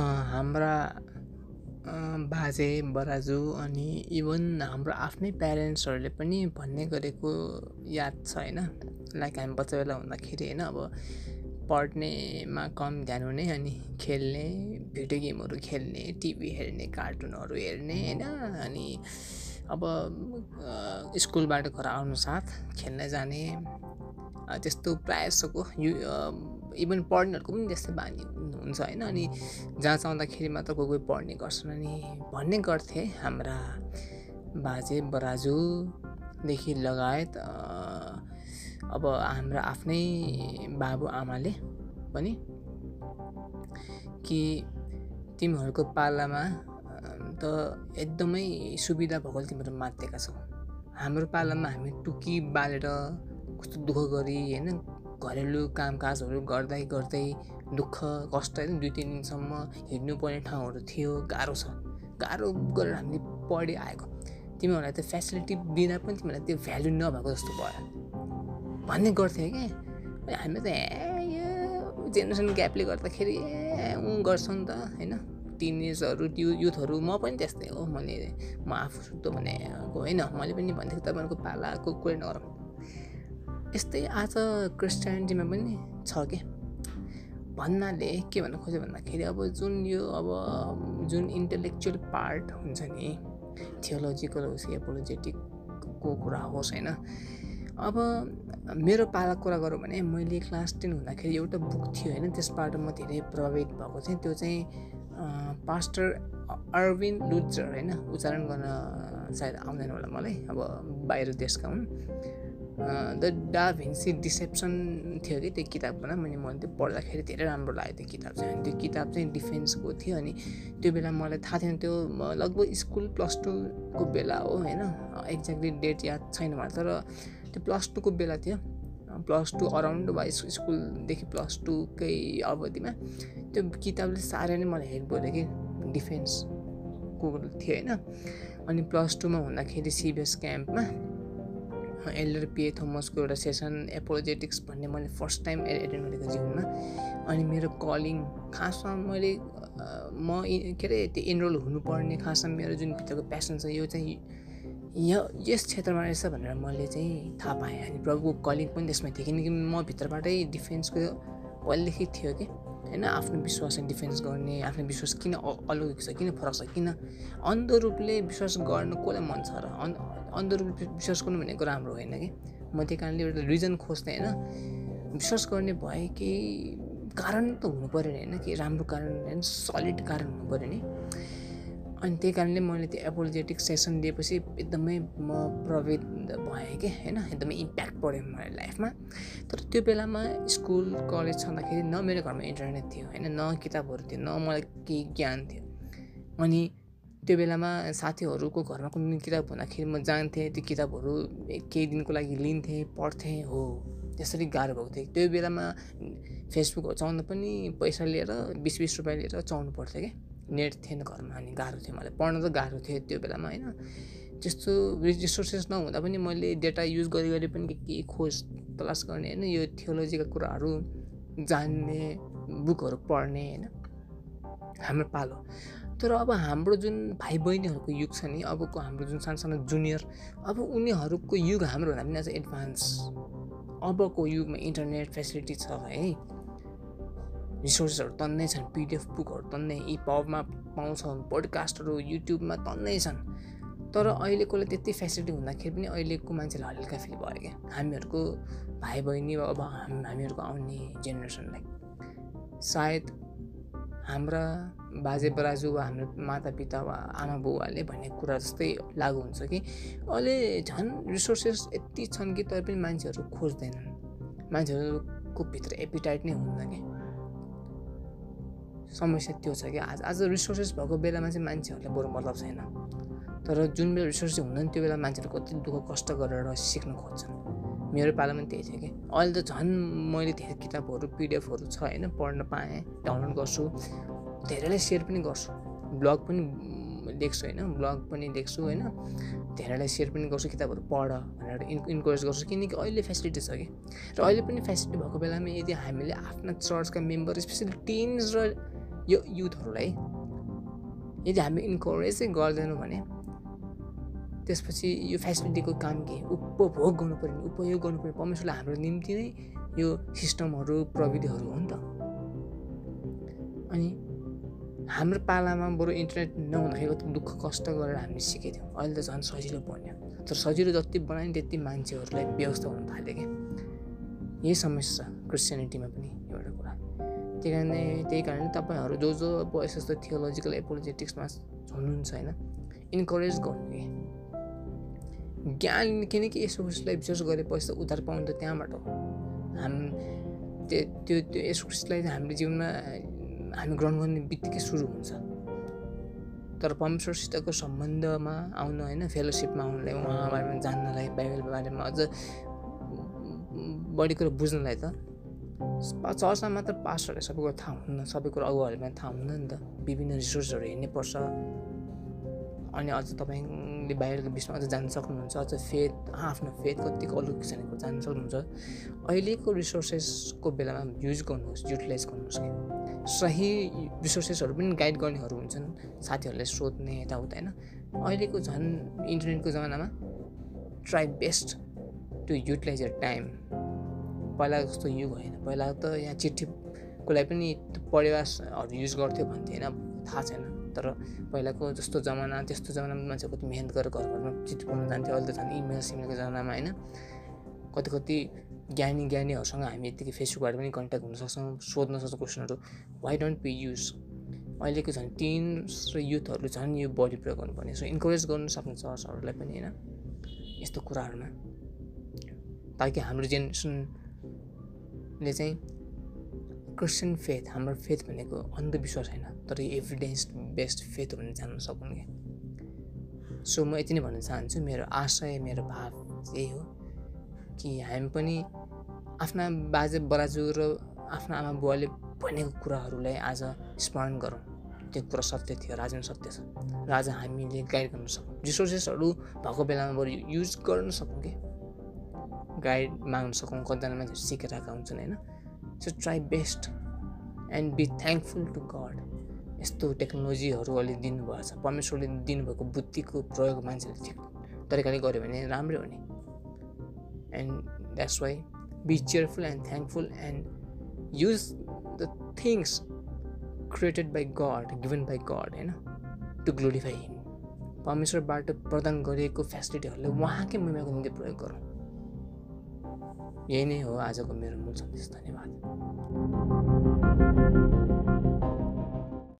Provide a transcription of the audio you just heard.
हाम्रा बाजे बराजु अनि इभन हाम्रो आफ्नै प्यारेन्ट्सहरूले पनि भन्ने गरेको याद छ होइन? लाइक हामी बच्चा बेला हुँदाखेरि होइन? अब पढ्नेमा कम ध्यान हुने अनि खेल्ने भिडियो गेमहरू खेल्ने टिभी हेर्ने कार्टुनहरू हेर्ने होइन? अनि अब स्कुलबाट घर आउनु साथ खेल्न जाने त्यस्तो प्रायः जसोको यु इभन पढ्नेहरूको पनि त्यस्तै बानी हुन्छ होइन। अनि जहाँ चाहँदाखेरि मात्र कोही कोही पढ्ने गर्छन्। अनि भन्ने गर्थे हाम्रा बाजे बराजुदेखि लगायत अब हाम्रा आफ्नै बाबुआमाले पनि कि तिमीहरूको पालामा त एकदमै सुविधा भएको तिमीहरू मातेका छौ। हाम्रो पालामा हामी टुकी बालेर कस्तो दुःख गरी होइन घरेलु कामकाजहरू गर्दै गर्दै दुःख कष्ट होइन दुई तिन दिनसम्म हिँड्नुपर्ने ठाउँहरू थियो गाह्रो छ। गाह्रो गरेर हामीले पढि आएको तिमीहरूलाई त फेसिलिटी दिँदा पनि तिमीहरूलाई त्यो भ्यालु नभएको जस्तो भयो। भन्ने गर्थ्यो क्या। हामी त ए यो जेनेरेसन ग्यापले गर्दाखेरि ए ऊ गर्छ नि त होइन। टिनेजहरू त्यो युथहरू म पनि त्यस्तै हो मैले। म आफू शुद्ध भनेको होइन मैले पनि भनेको तपाईँहरूको पालाको कुरा नगरौँ। यस्तै आज क्रिस्टियानिटीमा पनि छ कि? भन्नाले के भन्न खोज्यो भन्दाखेरि अब जुन यो अब जुन इन्टेलेक्चुअल पार्ट हुन्छ नि थियोलोजिकल होस् एपोलोजेटिकको कुरा होस् होइन अब मेरो पालाको कुरा गरौँ भने मैले क्लास टेन हुँदाखेरि एउटा बुक थियो होइन त्यसबाट म धेरै प्रभावित भएको थिएँ। त्यो चाहिँ पास्टर अर्विन लुजर होइन? उच्चारण गर्न सायद आउँदैन होला मलाई अब बाहिर देशका हुन्। द डा भिन्सी डिसेप्सन थियो कि त्यो किताबमा मैले मैले त्यो पढ्दाखेरि धेरै राम्रो लाग्यो त्यो किताब चाहिँ। अनि त्यो किताब चाहिँ डिफेन्सको थियो अनि त्यो बेला मलाई थाहा थिएन त्यो लगभग स्कुल प्लस टूको बेला हो होइन? एक्ज्याक्टली डेट याद छैन मलाई तर त्यो प्लस टूको बेला थियो। प्लस टू अराउन्ड वा स्कुलदेखि प्लस टूकै अवधिमा त्यो किताबले साह्रै नै मलाई हेल्प गर्यो कि डिफेन्सको थियो होइन। अनि प्लस टूमा हुँदाखेरि सिबिएस क्याम्पमा एल्डर पिए थोमसको एउटा सेसन एपोलोजेटिक्स भन्ने मैले फर्स्ट टाइम एटेन्ड गरेको जीवनमा अनि मेरो कलिङ खासमा मैले म के अरे त्यो इनरोल हुनुपर्ने खासमा मेरो जुन भित्रको प्यासन छ यो चाहिँ यो यस क्षेत्रमा रहेछ भनेर मैले चाहिँ थाहा पाएँ। अनि प्रभुको कलिङ पनि त्यसमा थियो किनकि म भित्रबाटै डिफेन्सको पहिलेदेखि थियो कि। होइन आफ्नो विश्वासलाई डिफेन्स गर्ने आफ्नो विश्वास किन अलौकिक छ किन फरक छ किन अन्ध रूपले विश्वास गर्न कसलाई मन छ र अन्ध रूपले विश्वास गर्नु भनेको राम्रो होइन कि। म त्यही कारणले एउटा रिजन खोज्थेँ होइन। विश्वास गर्ने भए केही कारण त हुनु पऱ्यो नि होइन कि राम्रो कारण होइन सलिड कारण हुनु पऱ्यो नि। अनि त्यही कारणले मैले त्यो एपोलोजेटिक सेसन दिएपछि एकदमै म प्रभावित भएँ कि होइन? एकदमै इम्प्याक्ट पऱ्यो मेरो लाइफमा तर त्यो बेलामा स्कुल कलेज छँदाखेरि न मेरो घरमा इन्टरनेट थियो होइन? न किताबहरू थियो न मलाई केही ज्ञान थियो। अनि त्यो बेलामा साथीहरूको घरमा कुनै किताब भन्दाखेरि म जान्थेँ त्यो किताबहरू केही दिनको लागि लिन्थेँ पढ्थेँ हो। त्यसरी गाह्रो भएको थियो। त्यो बेलामा फेसबुकहरू चलाउनु पनि पैसा लिएर बिस बिस रुपियाँ लिएर चलाउनु पर्थ्यो क्या नेट थिएन घरमा अनि गाह्रो थियो मलाई। पढ्न त गाह्रो थियो त्यो बेलामा होइन? त्यस्तो रिसोर्सेस नहुँदा पनि मैले डेटा युज गरी गरी पनि के के खोज तलास गर्ने होइन? यो थियोलोजीका कुराहरू जान्ने बुकहरू पढ्ने होइन? हाम्रो पालो। तर अब हाम्रो जुन भाइ बहिनीहरूको युग छ नि अबको हाम्रो जुन सानो सानो जुनियर अब उनीहरूको युग हाम्रो भन्दा पनि अझ एडभान्स। अबको युगमा इन्टरनेट फेसिलिटी छ है। रिसोर्सहरू तन्नै छन् पिडिएफ बुकहरू तन्नै इ पबमा पाउँछ पोडकास्टहरू युट्युबमा तन्नै छन्। तर अहिलेकोलाई त्यति फेसिलिटी हुँदाखेरि पनि अहिलेको मान्छेलाई हल्का फिल भयो क्या। हामीहरूको भाइ बहिनी अब हामीहरूको आउने जेनेरेसनलाई सायद हाम्रा बाजे बराजु वा हाम्रो मातापिता वा आमा बुवाले भन्ने कुरा जस्तै लागु हुन्छ कि अहिले झन् रिसोर्सेस यति छन् कि तर पनि मान्छेहरू खोज्दैनन्। मान्छेहरूको भित्र एपिटाइट नै हुन्न कि समस्या त्यो छ कि आज आज रिसोर्सेस भएको बेलामा चाहिँ मान्छेहरूलाई बरु मतलब छैन। तर जुन बेला रिसोर्सेस हुँदैन त्यो बेला मान्छेहरू कति दुःख कष्ट गरेर सिक्न खोज्छन्। मेरो पालामा त्यही थियो कि। अहिले त झन् मैले धेरै किताबहरू पिडिएफहरू छ होइन पढ्न पाएँ डाउनलोड गर्छु। धेरैलाई सेयर पनि गर्छु। ब्लग पनि लेख्छु होइन ब्लग पनि लेख्छु होइन। धेरैलाई सेयर पनि गर्छु किताबहरू पढ भनेर इन् इन्करेज गर्छु। किनकि अहिले फेसिलिटी छ कि। र अहिले पनि फेसिलिटी भएको बेलामा यदि हामीले आफ्ना चर्चका मेम्बर स्पेसली टिन्स र यो युथहरूलाई यदि हामी इन्करेजै गर्दैनौँ भने त्यसपछि यो फेसिलिटीको काम के? उपभोग गर्नु पऱ्यो उपयोग गर्नु पऱ्यो परमेश्वरले हाम्रो निम्ति नै यो सिस्टमहरू प्रविधिहरू हो नि त। अनि हाम्रो पालामा बरु इन्टरनेट नहुँदाखेरि कति दुःख कष्ट गरेर हामी सिकेको थियौँ। अहिले त झन् सजिलो बन्यो तर सजिलो जति बनायो त्यति मान्छेहरूलाई व्यवस्था हुन थाल्यो क्या यही समस्या छ क्रिस्चियनिटीमा पनि। त्यही कारणले त्यही कारणले तपाईँहरू जो जो अब यस्तो थियोलोजिकल एपोलोजेटिक्समा हुनुहुन्छ होइन इन्करेज गर्नु कि। ज्ञान किनकि यसो उसलाई विश्वास गरेपछि त उद्धार पाउनु त त्यहाँबाट हाम त्यो त्यो त्यो यसो क्रिस्टलाई हामीले जीवनमा हामी ग्रहण गर्ने बित्तिकै सुरु हुन्छ। तर परमेश्वरसितको सम्बन्धमा आउन होइन फेलोसिपमा आउनलाई उहाँ बारेमा जान्नलाई बाइबल बारेमा अझ बढी कुरो बुझ्नलाई त चर्चमा मात्र पास्टरहरूले सबै कुरो थाहा हुन्न सबै कुरो अगुवाहरूमा थाहा हुन्न नि त। विभिन्न रिसोर्सहरू हेर्नै पर्छ अनि अझ तपाईँले बाहिरको विषयमा अझ जान्न सक्नुहुन्छ अझ फेथ आफ्नो फेथ कतिको अलौकिक कुरो जान्न सक्नुहुन्छ। अहिलेको रिसोर्सेसको बेलामा युज गर्नुहोस् युटिलाइज गर्नुहोस् कि। सही रिसोर्सेसहरू पनि गाइड गर्नेहरू हुन्छन् साथीहरूले सोध्ने यताउता होइन। अहिलेको झन् इन्टरनेटको जमानामा try best to utilise your time. पहिला जस्तो युग होइन पहिला त यहाँ चिठीको लागि पनि परिवारहरू युज गर्थ्यो भन्थ्यो होइन थाहा छैन। तर पहिलाको जस्तो जमाना त्यस्तो जमानामा मान्छे कति मिहिनेत गरेर घर घरमा चिठी पढ्नु जान्थ्यो। अहिले त झन् इमेल सिमेलको जमानामा होइन। कति कति ज्ञानी ज्ञानीहरूसँग हामी यत्तिकै फेसबुकबाट पनि कन्ट्याक्ट हुन सक्छौँ सोध्न सक्छौँ क्वेसनहरू। वाइ डोन्ट बी युज अहिलेको झन् टिन र युथहरूले झन् यो बढी प्रयोग गर्नुपर्ने। सो इन्करेज गर्नु सक्ने चर्चहरूलाई पनि होइन यस्तो कुराहरूमा। ताकि हाम्रो जेनेरेसनले चाहिँ क्रिस्चियन फेथ हाम्रो फेथ भनेको अन्धविश्वास होइन तर एभिडेन्स बेस्ड फेथ हो भने जान्न सकुन् क्या। सो म यति नै भन्न चाहन्छु मेरो आशय मेरो भाव यही हो कि हामी पनि आफ्ना बाजे बराजु र आफ्ना आमा बुवाले भनेको कुराहरूलाई आज स्मरण गरौँ। त्यो कुरा सत्य थियो राजा सत्य छ। र आज हामीले गाइड गर्न सकौँ रिसोर्सेसहरू भएको बेलामा बरु युज गर्न सकौँ कि गाइड माग्न सकौँ कतिजना मान्छेहरू सिकेर आएका हुन्छन् होइन so try best and be thankful to God यस्तो टेक्नोलोजीहरू अहिले दिनुभएको छ परमेश्वरले दिनुभएको बुद्धिको प्रयोग मान्छेले ठिक तरिकाले गऱ्यो भने राम्रै हो नि and that's why be cheerful and thankful and use the things created by God given by God होइन टु ग्लोरिफाई हिम परमेश्वरबाट प्रदान गरिएको फेसिलिटीहरूलाई उहाँकै महिमाको निम्ति प्रयोग गरौँ यही नै हो आजको मेरो मूल सन्देश धन्यवाद।